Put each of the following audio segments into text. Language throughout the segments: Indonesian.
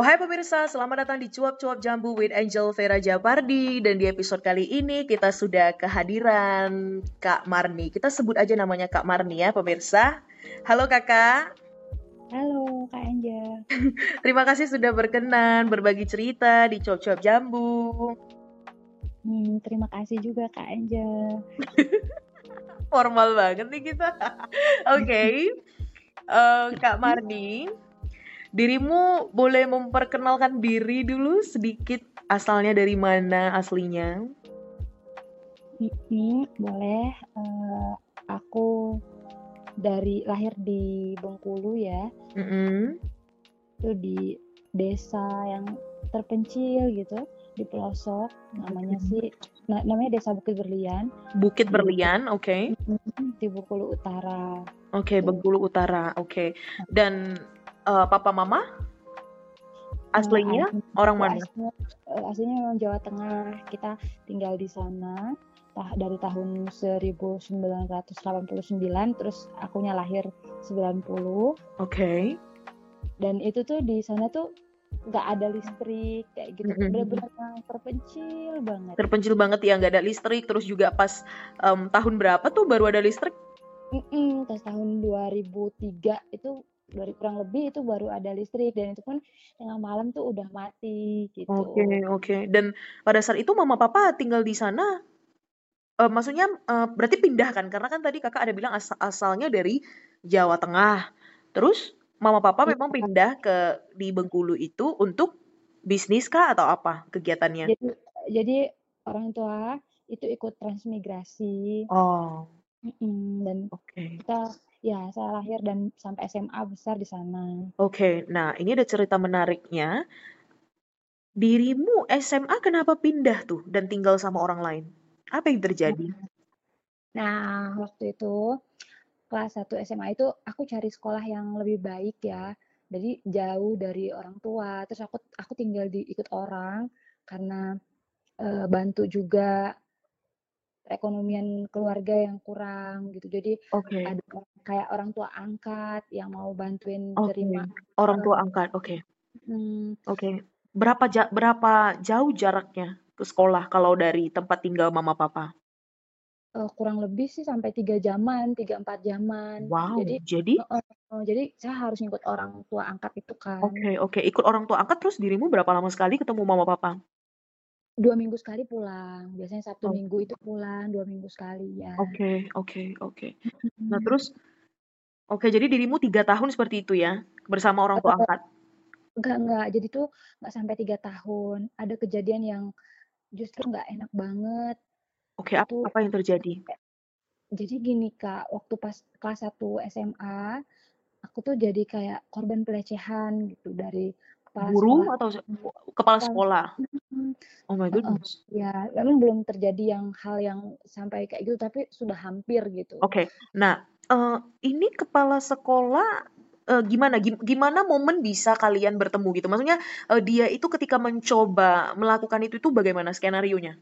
Oh hai pemirsa, selamat datang di Cuap-Cuap Jambu with Angel Vera Japardi. Dan di episode kali ini kita sudah kehadiran Kak Marni. Kita sebut aja namanya Kak Marni ya pemirsa. Halo kakak. Halo Kak Angel. Terima kasih sudah berkenan berbagi cerita di Cuap-Cuap Jambu. Hmm, Terima kasih juga Kak Angel. Formal banget nih kita. Oke. Okay. uh, eh, Kak Marni Dirimu boleh memperkenalkan diri dulu sedikit asalnya dari mana aslinya? Ini boleh. Uh, aku dari lahir di Bengkulu ya. Mm -hmm. Itu di desa yang terpencil gitu di pelosok namanya mm -hmm. sih na namanya desa Bukit Berlian Bukit Berlian oke okay. di Bengkulu Utara oke okay, Bengkulu Utara oke okay. dan uh, papa mama aslinya uh, orang mana? Aslinya, uh, aslinya memang Jawa Tengah. Kita tinggal di sana tah dari tahun 1989 terus akunya lahir 90. Oke. Okay. Dan itu tuh di sana tuh nggak ada listrik kayak gitu benar-benar terpencil banget terpencil banget ya nggak ada listrik terus juga pas um, tahun berapa tuh baru ada listrik Mm-mm, pas tahun 2003 itu dari kurang lebih itu baru ada listrik dan itu pun tengah malam tuh udah mati gitu. Oke okay, oke. Okay. Dan pada saat itu mama papa tinggal di sana. Uh, maksudnya uh, berarti pindah kan? Karena kan tadi kakak ada bilang asal asalnya dari Jawa Tengah. Terus mama papa ya. memang pindah ke di Bengkulu itu untuk bisnis kah atau apa kegiatannya? Jadi jadi orang tua itu ikut transmigrasi. Oh. Mm -mm, dan okay. kita Ya, saya lahir dan sampai SMA besar di sana. Oke, nah ini ada cerita menariknya. Dirimu SMA kenapa pindah tuh dan tinggal sama orang lain? Apa yang terjadi? Nah, waktu itu kelas 1 SMA itu aku cari sekolah yang lebih baik ya. Jadi jauh dari orang tua. Terus aku aku tinggal di ikut orang karena e, bantu juga perekonomian keluarga yang kurang gitu. Jadi okay. ada kayak orang tua angkat yang mau bantuin okay. terima orang tua angkat. Oke. Okay. Hmm. Oke. Okay. Berapa ja berapa jauh jaraknya ke sekolah kalau dari tempat tinggal mama papa? Uh, kurang lebih sih sampai tiga jaman, tiga empat jaman. Wow. Jadi jadi uh, uh, jadi saya harus ngikut orang tua angkat itu kan. Oke okay, oke. Okay. Ikut orang tua angkat terus dirimu berapa lama sekali ketemu mama papa? Dua minggu sekali pulang, biasanya Sabtu Oh. Minggu itu pulang, dua minggu sekali, ya. Oke oke oke. Nah terus oke jadi dirimu tiga tahun seperti itu ya, bersama orang tua angkat? enggak enggak, jadi tuh nggak sampai tiga tahun, ada kejadian yang justru nggak enak banget. Oke, apa apa yang terjadi? jadi gini Kak, waktu pas kelas 1 SMA, aku tuh jadi kayak korban pelecehan gitu dari Kepala Guru sekolah. atau kepala sekolah? Oh my goodness. ya, memang belum terjadi yang hal yang sampai kayak gitu, tapi sudah hampir gitu. Oke. Nah, uh, ini kepala sekolah, uh, gimana gimana momen bisa kalian bertemu gitu? Maksudnya, uh, dia itu ketika mencoba melakukan itu itu bagaimana skenario-nya?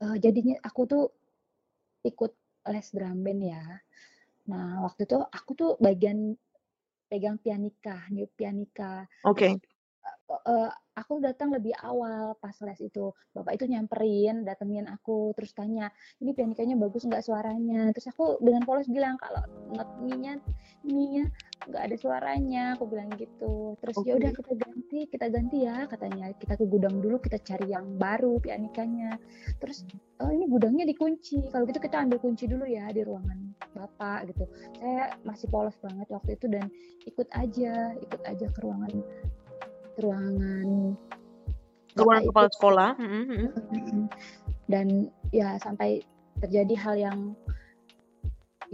Uh, jadinya aku tuh ikut les drum band ya. Nah, waktu itu aku tuh bagian pegang pianika, niup pianika. Oke uh, aku datang lebih awal pas les itu. Bapak itu nyamperin, datengin aku, terus tanya, ini pianikanya bagus nggak suaranya? Terus aku dengan polos bilang kalau not ininya ininya nggak ada suaranya, aku bilang gitu. Terus okay. ya udah kita ganti, kita ganti ya katanya. Kita ke gudang dulu, kita cari yang baru pianikanya. Terus oh ini gudangnya dikunci. Kalau gitu kita ambil kunci dulu ya di ruangan bapak gitu. Saya masih polos banget waktu itu dan ikut aja, ikut aja ke ruangan ruangan. Ruangan kepala sekolah mm-hmm. dan ya sampai terjadi hal yang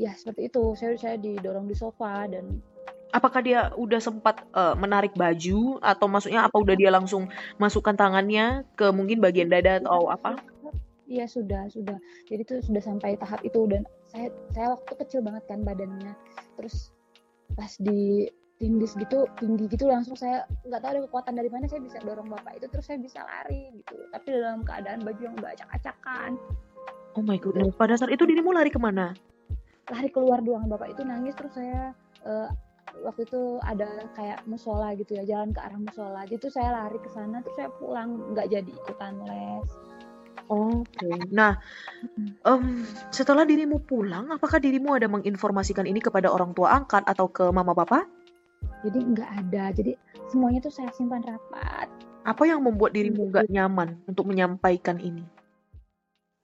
ya seperti itu. Saya saya didorong di sofa dan apakah dia udah sempat uh, menarik baju? Atau maksudnya apa udah dia langsung masukkan tangannya ke mungkin bagian dada atau apa? Iya sudah sudah. Jadi itu sudah sampai tahap itu. Dan saya saya waktu kecil banget kan badannya. Terus pas di tindis gitu tinggi gitu langsung saya nggak tahu ada kekuatan dari mana saya bisa dorong bapak itu terus saya bisa lari gitu tapi dalam keadaan baju yang udah acak-acakan oh my god pada saat itu dirimu lari ke mana lari keluar doang bapak itu nangis terus saya uh, waktu itu ada kayak musola gitu ya jalan ke arah musola itu saya lari ke sana terus saya pulang nggak jadi ikutan les Oke. Nah, um, setelah dirimu pulang, apakah dirimu ada menginformasikan ini kepada orang tua angkat atau ke mama papa? Jadi nggak ada jadi semuanya tuh saya simpan rapat Apa yang membuat dirimu nggak nyaman untuk menyampaikan ini?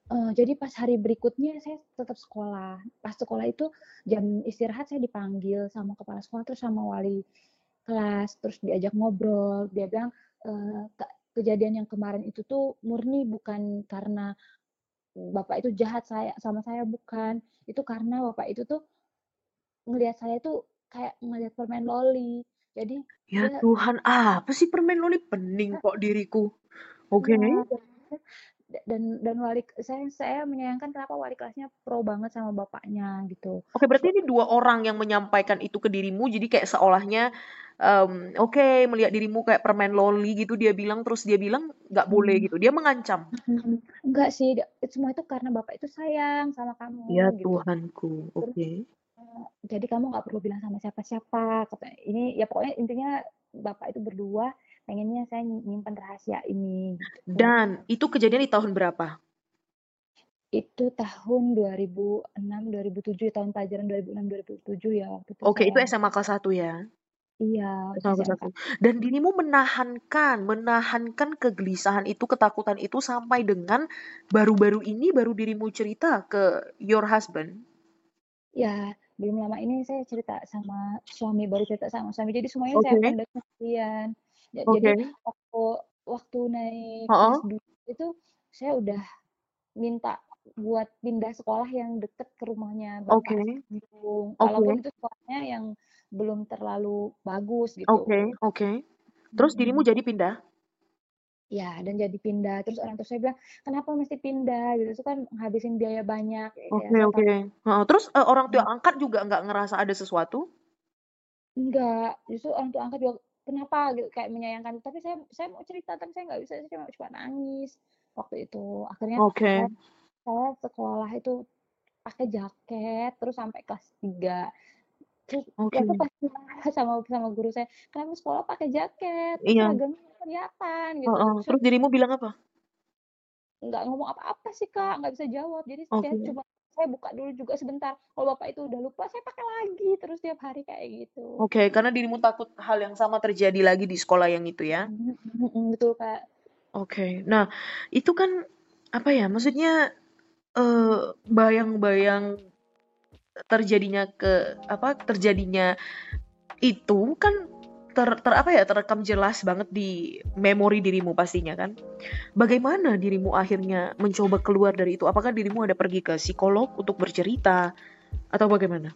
Eh, jadi pas hari berikutnya saya tetap sekolah. Pas sekolah itu jam istirahat saya dipanggil sama kepala sekolah terus sama wali kelas terus diajak ngobrol. Dia bilang "Kak, kejadian yang kemarin itu tuh murni bukan karena bapak itu jahat saya sama saya bukan. Itu karena bapak itu tuh ngelihat saya tuh kayak ngelihat permen loli. Jadi Ya dia Tuhan, apa sih permen loli pening kok diriku? Oke. Iya, dan dan dan wali saya saya menyayangkan kenapa wali kelasnya pro banget sama bapaknya gitu. Oke, berarti ini dua orang yang menyampaikan itu ke dirimu, jadi kayak seolahnya em, oke melihat dirimu kayak permen loli gitu dia bilang terus dia bilang nggak boleh Hmm. gitu. Dia mengancam. Enggak sih, semua itu karena bapak itu sayang sama Ya kamu gitu. Tuhanku. Oke. eh, jadi kamu nggak perlu bilang sama siapa-siapa. Ini ya pokoknya intinya bapak itu berdua pengennya saya nyimpan rahasia ini gitu. Dan itu kejadian di tahun berapa? Itu tahun 2006 2007 tahun pelajaran 2006 2007 ya waktu itu Oke, itu saya. SMA kelas 1 ya. Iya, SMA kelas. 1. Dan dirimu menahankan, menahankan kegelisahan itu, ketakutan itu sampai dengan baru-baru ini baru dirimu cerita ke your husband. Ya, belum lama ini saya cerita sama suami, baru cerita sama suami. Jadi semuanya Oke. saya pendam sendirian. Ya, Oke. Jadi waktu waktu naik 2 itu saya udah minta buat pindah sekolah yang deket ke rumahnya Oke. Bapak Bandung. Oke. Walaupun itu sekolahnya yang belum terlalu bagus gitu. Oke, oke. Terus dirimu Mm-mm. jadi pindah? Ya, dan jadi pindah. Terus orang tua saya bilang, kenapa mesti pindah? Gitu, itu kan ngabisin biaya banyak. Ya, Oke, saya oke. tahu. Heeh, Terus eh, orang tua angkat juga nggak ngerasa ada sesuatu? Enggak, justru orang tua angkat juga kenapa gitu kayak menyayangkan. Tapi saya saya mau cerita tapi saya nggak bisa, saya cuma cuma nangis waktu itu. Akhirnya Oke. saya, saya sekolah itu pakai jaket terus sampai kelas 3. Terus Oke. waktu pas marah sama sama guru saya, kenapa sekolah pakai jaket? Iya. seragamnya kelihatan gitu. Heeh. Terus Terus dirimu bilang apa? nggak ngomong apa-apa sih kak, nggak bisa jawab. Jadi Oke. saya cuma saya buka dulu juga sebentar. Kalau bapak itu udah lupa, saya pakai lagi terus tiap hari kayak gitu. Oke, karena dirimu takut hal yang sama terjadi lagi di sekolah yang itu ya. Betul kak. Oke. Nah, itu kan apa ya? Maksudnya eh bayang-bayang terjadinya ke apa terjadinya itu kan ter, ter apa ya terekam jelas banget di memori dirimu pastinya kan. Bagaimana dirimu akhirnya mencoba keluar dari itu? Apakah dirimu ada pergi ke psikolog untuk bercerita atau bagaimana?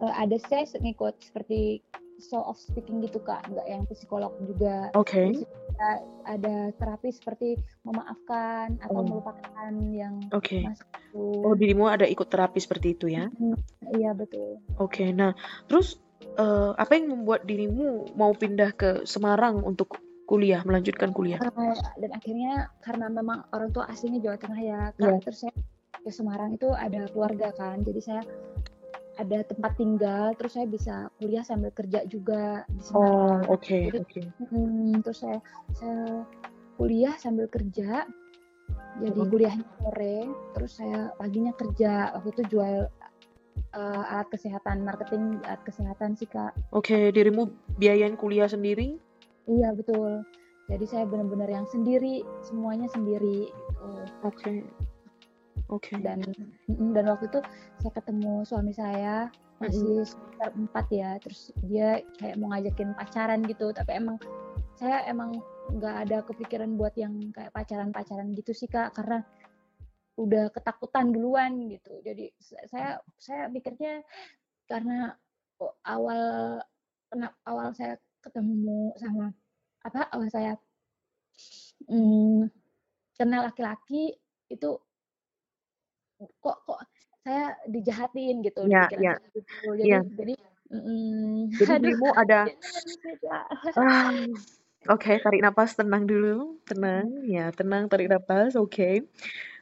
Eh, ada saya ngikut seperti of speaking gitu kak, nggak yang psikolog juga. Oke. Terus ada, ada terapi seperti memaafkan atau Oh. melupakan yang Oke. masa lalu. Oh, dirimu ada ikut terapi seperti itu ya? Mm, Iya betul. Oke. Nah, terus eh, apa yang membuat dirimu mau pindah ke Semarang untuk kuliah, melanjutkan kuliah? Eh, dan akhirnya karena memang orang tua aslinya Jawa Tengah ya kak, Iya. terus saya ke Semarang itu ada keluarga kan, jadi saya ada tempat tinggal, terus saya bisa kuliah sambil kerja juga di Oh, Semarang. oke, Jadi oke. mm, terus saya saya kuliah sambil kerja, jadi kuliahnya sore, terus saya paginya kerja. Waktu itu jual eh, alat kesehatan, marketing alat kesehatan sih kak. Oke, dirimu biayain kuliah sendiri? Iya betul. Jadi saya benar-benar yang sendiri, semuanya sendiri gitu. Oke. Oke. dan dan waktu itu saya ketemu suami saya masih sekitar empat ya. Terus dia kayak mau ngajakin pacaran gitu. Tapi emang saya emang nggak ada kepikiran buat yang kayak pacaran pacaran gitu sih kak. Karena udah ketakutan duluan gitu. Jadi sa- saya saya pikirnya karena awal kena awal saya ketemu sama apa awal saya mm, kenal laki-laki itu kok kok saya dijahatin gitu saya gitu. Jadi Iya. jadi mm, Jadi dirimu ada juga. ah, Oke, tarik napas, tenang dulu, tenang, ya, tenang, tarik napas, oke,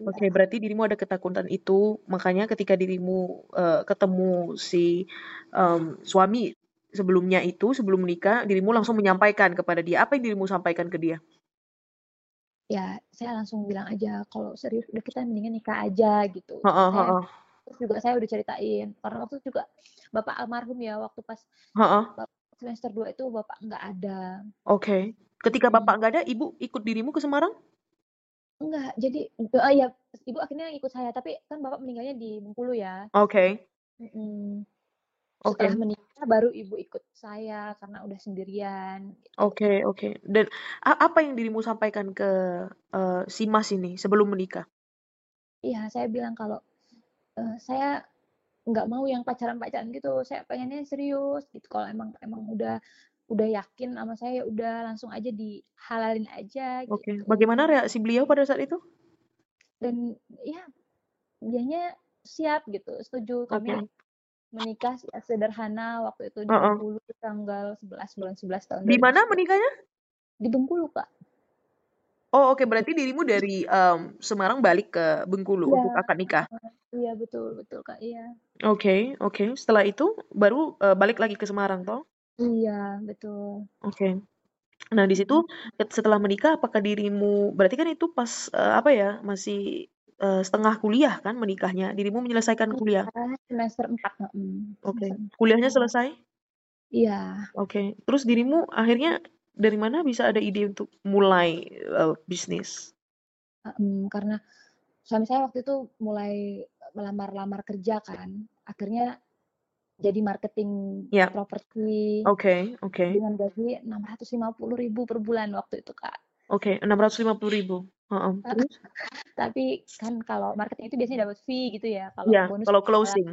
oke. Iya. Berarti dirimu ada ketakutan itu, makanya ketika dirimu eh, ketemu si em, suami sebelumnya itu sebelum menikah dirimu langsung menyampaikan kepada dia apa yang dirimu sampaikan ke dia ya saya langsung bilang aja kalau serius udah kita mendingan nikah aja gitu Heeh, saya heeh. terus juga saya udah ceritain karena waktu juga bapak almarhum ya waktu pas Heeh. semester 2 itu bapak nggak ada Oke. Ketika Hmm. bapak nggak ada, ibu ikut dirimu ke Semarang? enggak jadi oh ya ibu akhirnya ikut saya tapi kan bapak meninggalnya di Bengkulu ya Oke. Mm-mm. Oke. setelah menikah baru ibu ikut saya karena udah sendirian gitu. Oke, oke. Dan a- apa yang dirimu sampaikan ke eh, si Mas ini sebelum menikah? Iya, saya bilang kalau eh, saya nggak mau yang pacaran-pacaran gitu. Saya pengennya serius gitu. Kalau emang emang udah udah yakin sama saya ya udah langsung aja dihalalin aja Oke. gitu. Bagaimana reaksi beliau pada saat itu? Dan ya dianya siap gitu, setuju. Kami Oke. Menikah se- sederhana waktu itu di. Bengkulu tanggal 11 bulan 11 tahun Di mana 2011. menikahnya? Di Bengkulu, Kak. Oh, oke. Berarti dirimu dari em, Semarang balik ke Bengkulu Iya, untuk akad nikah. iya betul betul Kak. Iya. Oke, oke. Setelah itu baru eh, balik lagi ke Semarang, toh? Iya, betul. Oke. Nah, di situ ket- setelah menikah, apakah dirimu berarti kan itu pas eh, apa ya masih eh, setengah kuliah kan menikahnya? Dirimu menyelesaikan kuliah? Iya, semester 4, heeh. Oke. Semester Kuliahnya 4. selesai? Iya. Oke. Terus dirimu akhirnya dari mana bisa ada ide untuk mulai eh, bisnis? Em, karena suami saya waktu itu mulai melamar-lamar kerja kan. Akhirnya jadi marketing Ya. properti Oke, oke. dengan gaji 650.000 per bulan waktu itu, Kak. Oke, 650 ribu. Heeh. Terus? Tapi kan kalau marketing itu biasanya dapat fee gitu ya. Kalau Ya, bonus kalau closing.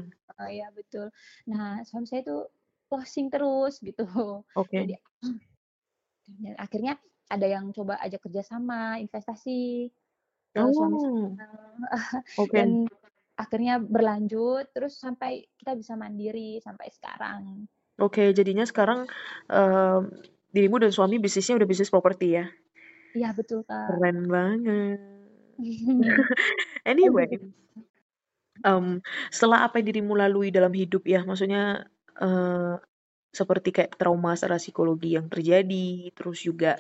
eh, ya betul. Nah, suami saya itu closing terus gitu. Oke. Jadi dan akhirnya ada yang coba ajak kerjasama investasi ke suami Oh, saya. oke. dan akhirnya berlanjut terus sampai kita bisa mandiri sampai sekarang. Oke, jadinya sekarang em, dirimu dan suami bisnisnya udah bisnis properti ya? Iya betul kak. Keren banget. Anyway, em, setelah apa yang dirimu lalui dalam hidup ya, maksudnya eh, seperti kayak trauma secara psikologi yang terjadi, terus juga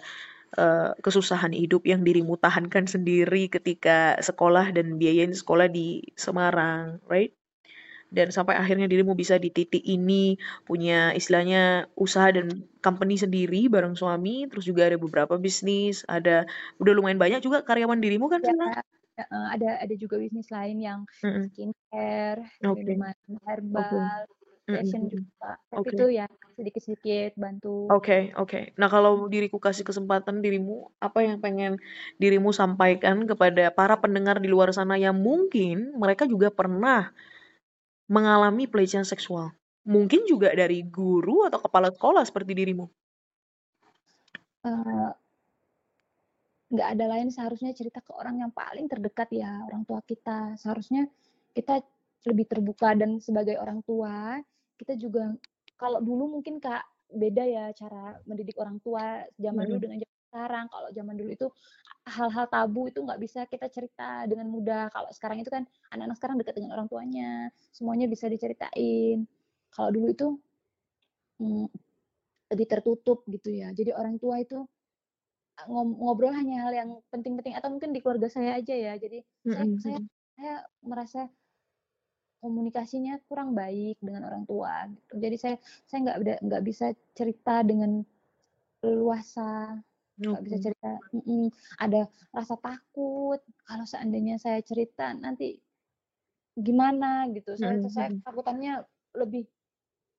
eh, kesusahan hidup yang dirimu tahankan sendiri ketika sekolah dan biayain sekolah di Semarang, right? Dan sampai akhirnya dirimu bisa di titik ini punya istilahnya usaha dan company sendiri bareng suami, terus juga ada beberapa bisnis, ada udah lumayan banyak juga karyawan dirimu kan Ya, ada ada juga bisnis lain yang skincare, Oke, minuman herbal, fashion Mm-mm, juga. Tapi Oke, itu ya sedikit-sedikit bantu. oke, oke. Nah kalau diriku kasih kesempatan dirimu, apa yang pengen dirimu sampaikan kepada para pendengar di luar sana yang mungkin mereka juga pernah mengalami pelecehan seksual? Mungkin juga dari guru atau kepala sekolah seperti dirimu. Eh, nggak ada lain seharusnya cerita ke orang yang paling terdekat ya orang tua kita seharusnya kita lebih terbuka dan sebagai orang tua kita juga kalau dulu mungkin kak beda ya cara mendidik orang tua zaman dulu Mm-mm. dengan zaman sekarang kalau zaman dulu itu hal-hal tabu itu nggak bisa kita cerita dengan mudah kalau sekarang itu kan anak-anak sekarang dekat dengan orang tuanya semuanya bisa diceritain kalau dulu itu mm, lebih tertutup gitu ya jadi orang tua itu ngobrol hanya hal yang penting-penting atau mungkin di keluarga saya aja ya. Jadi saya Mm-mm, saya mm-mm. saya merasa komunikasinya kurang baik dengan orang tua gitu. Jadi saya saya nggak nggak bisa cerita dengan leluasa, nggak bisa cerita. mm-mm. Ada rasa takut kalau seandainya saya cerita nanti gimana gitu. Saya Mm-mm, saya mm-mm. takutannya lebih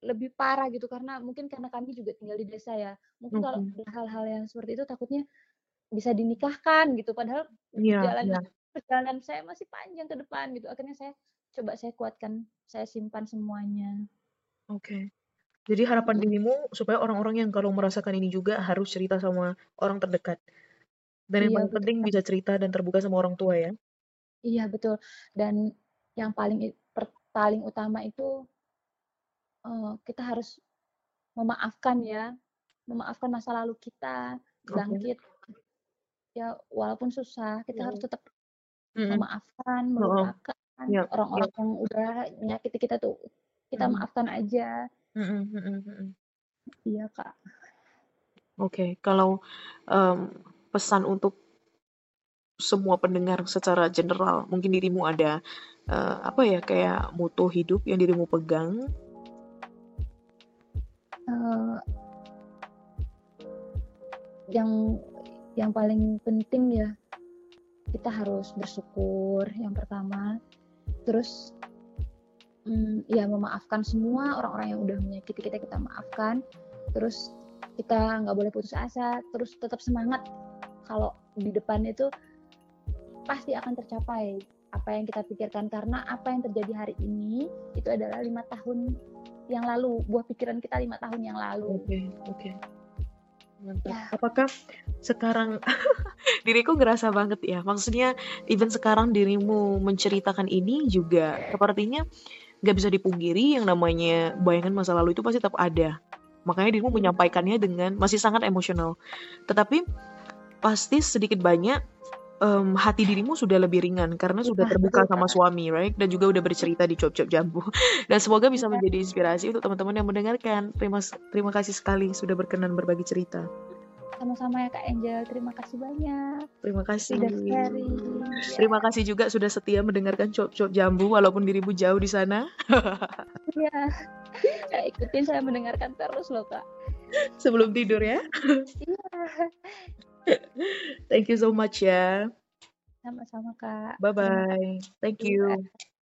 lebih parah gitu karena mungkin karena kami juga tinggal di desa ya. Mungkin kalau Oke. ada hal-hal yang seperti itu takutnya bisa dinikahkan gitu padahal Iya, jalan iya. perjalanan saya masih panjang ke depan gitu akhirnya saya coba saya kuatkan saya simpan semuanya Oke. Jadi harapan Mm, dirimu supaya orang-orang yang kalau merasakan ini juga harus cerita sama orang terdekat. Dan yang iya paling betul penting bisa cerita dan terbuka sama orang tua ya. iya betul dan yang paling paling utama itu eh, kita harus memaafkan ya memaafkan masa lalu kita bangkit ya walaupun susah kita harus Mm. tetap Mm-mm. memaafkan Oh, melupakan ya, ya. orang-orang yang udah menyakiti kita tuh kita Mm-mm. maafkan aja Iya, Kak. Oke, kalau, mmm, pesan untuk semua pendengar secara general, mungkin dirimu ada, eee, apa ya, kayak moto hidup yang dirimu pegang? Eee yang yang paling penting ya, kita harus bersyukur yang pertama, terus, mmm, ya memaafkan semua orang-orang yang udah menyakiti kita, kita maafkan, terus kita nggak boleh putus asa, terus tetap semangat kalau di depan itu pasti akan tercapai apa yang kita pikirkan, karena apa yang terjadi hari ini, itu adalah lima tahun yang lalu, buah pikiran kita lima tahun yang lalu. Oke oke. Mantap. Ya. Apakah sekarang diriku ngerasa banget ya, maksudnya even sekarang dirimu menceritakan ini juga sepertinya nggak bisa dipungkiri yang namanya bayangan masa lalu itu pasti tetap ada. Makanya dirimu menyampaikannya dengan masih sangat emosional. Tetapi pasti sedikit banyak um, hati dirimu sudah lebih ringan karena sudah terbuka sama suami, right? Dan juga udah bercerita di Cuap-Cuap Jambu. Dan semoga bisa Iya. menjadi inspirasi untuk teman-teman yang mendengarkan. Terima terima kasih sekali sudah berkenan berbagi cerita. Sama-sama ya Kak Angel, terima kasih banyak Terima kasih. sudah sharing. Terima kasih juga sudah setia mendengarkan Cuap-Cuap Jambu walaupun dirimu jauh di sana. Iya. Saya ikutin, saya mendengarkan terus loh, Kak. Sebelum tidur ya. Iya. Thank you so much ya. Sama-sama, Kak. Bye bye. Thank you.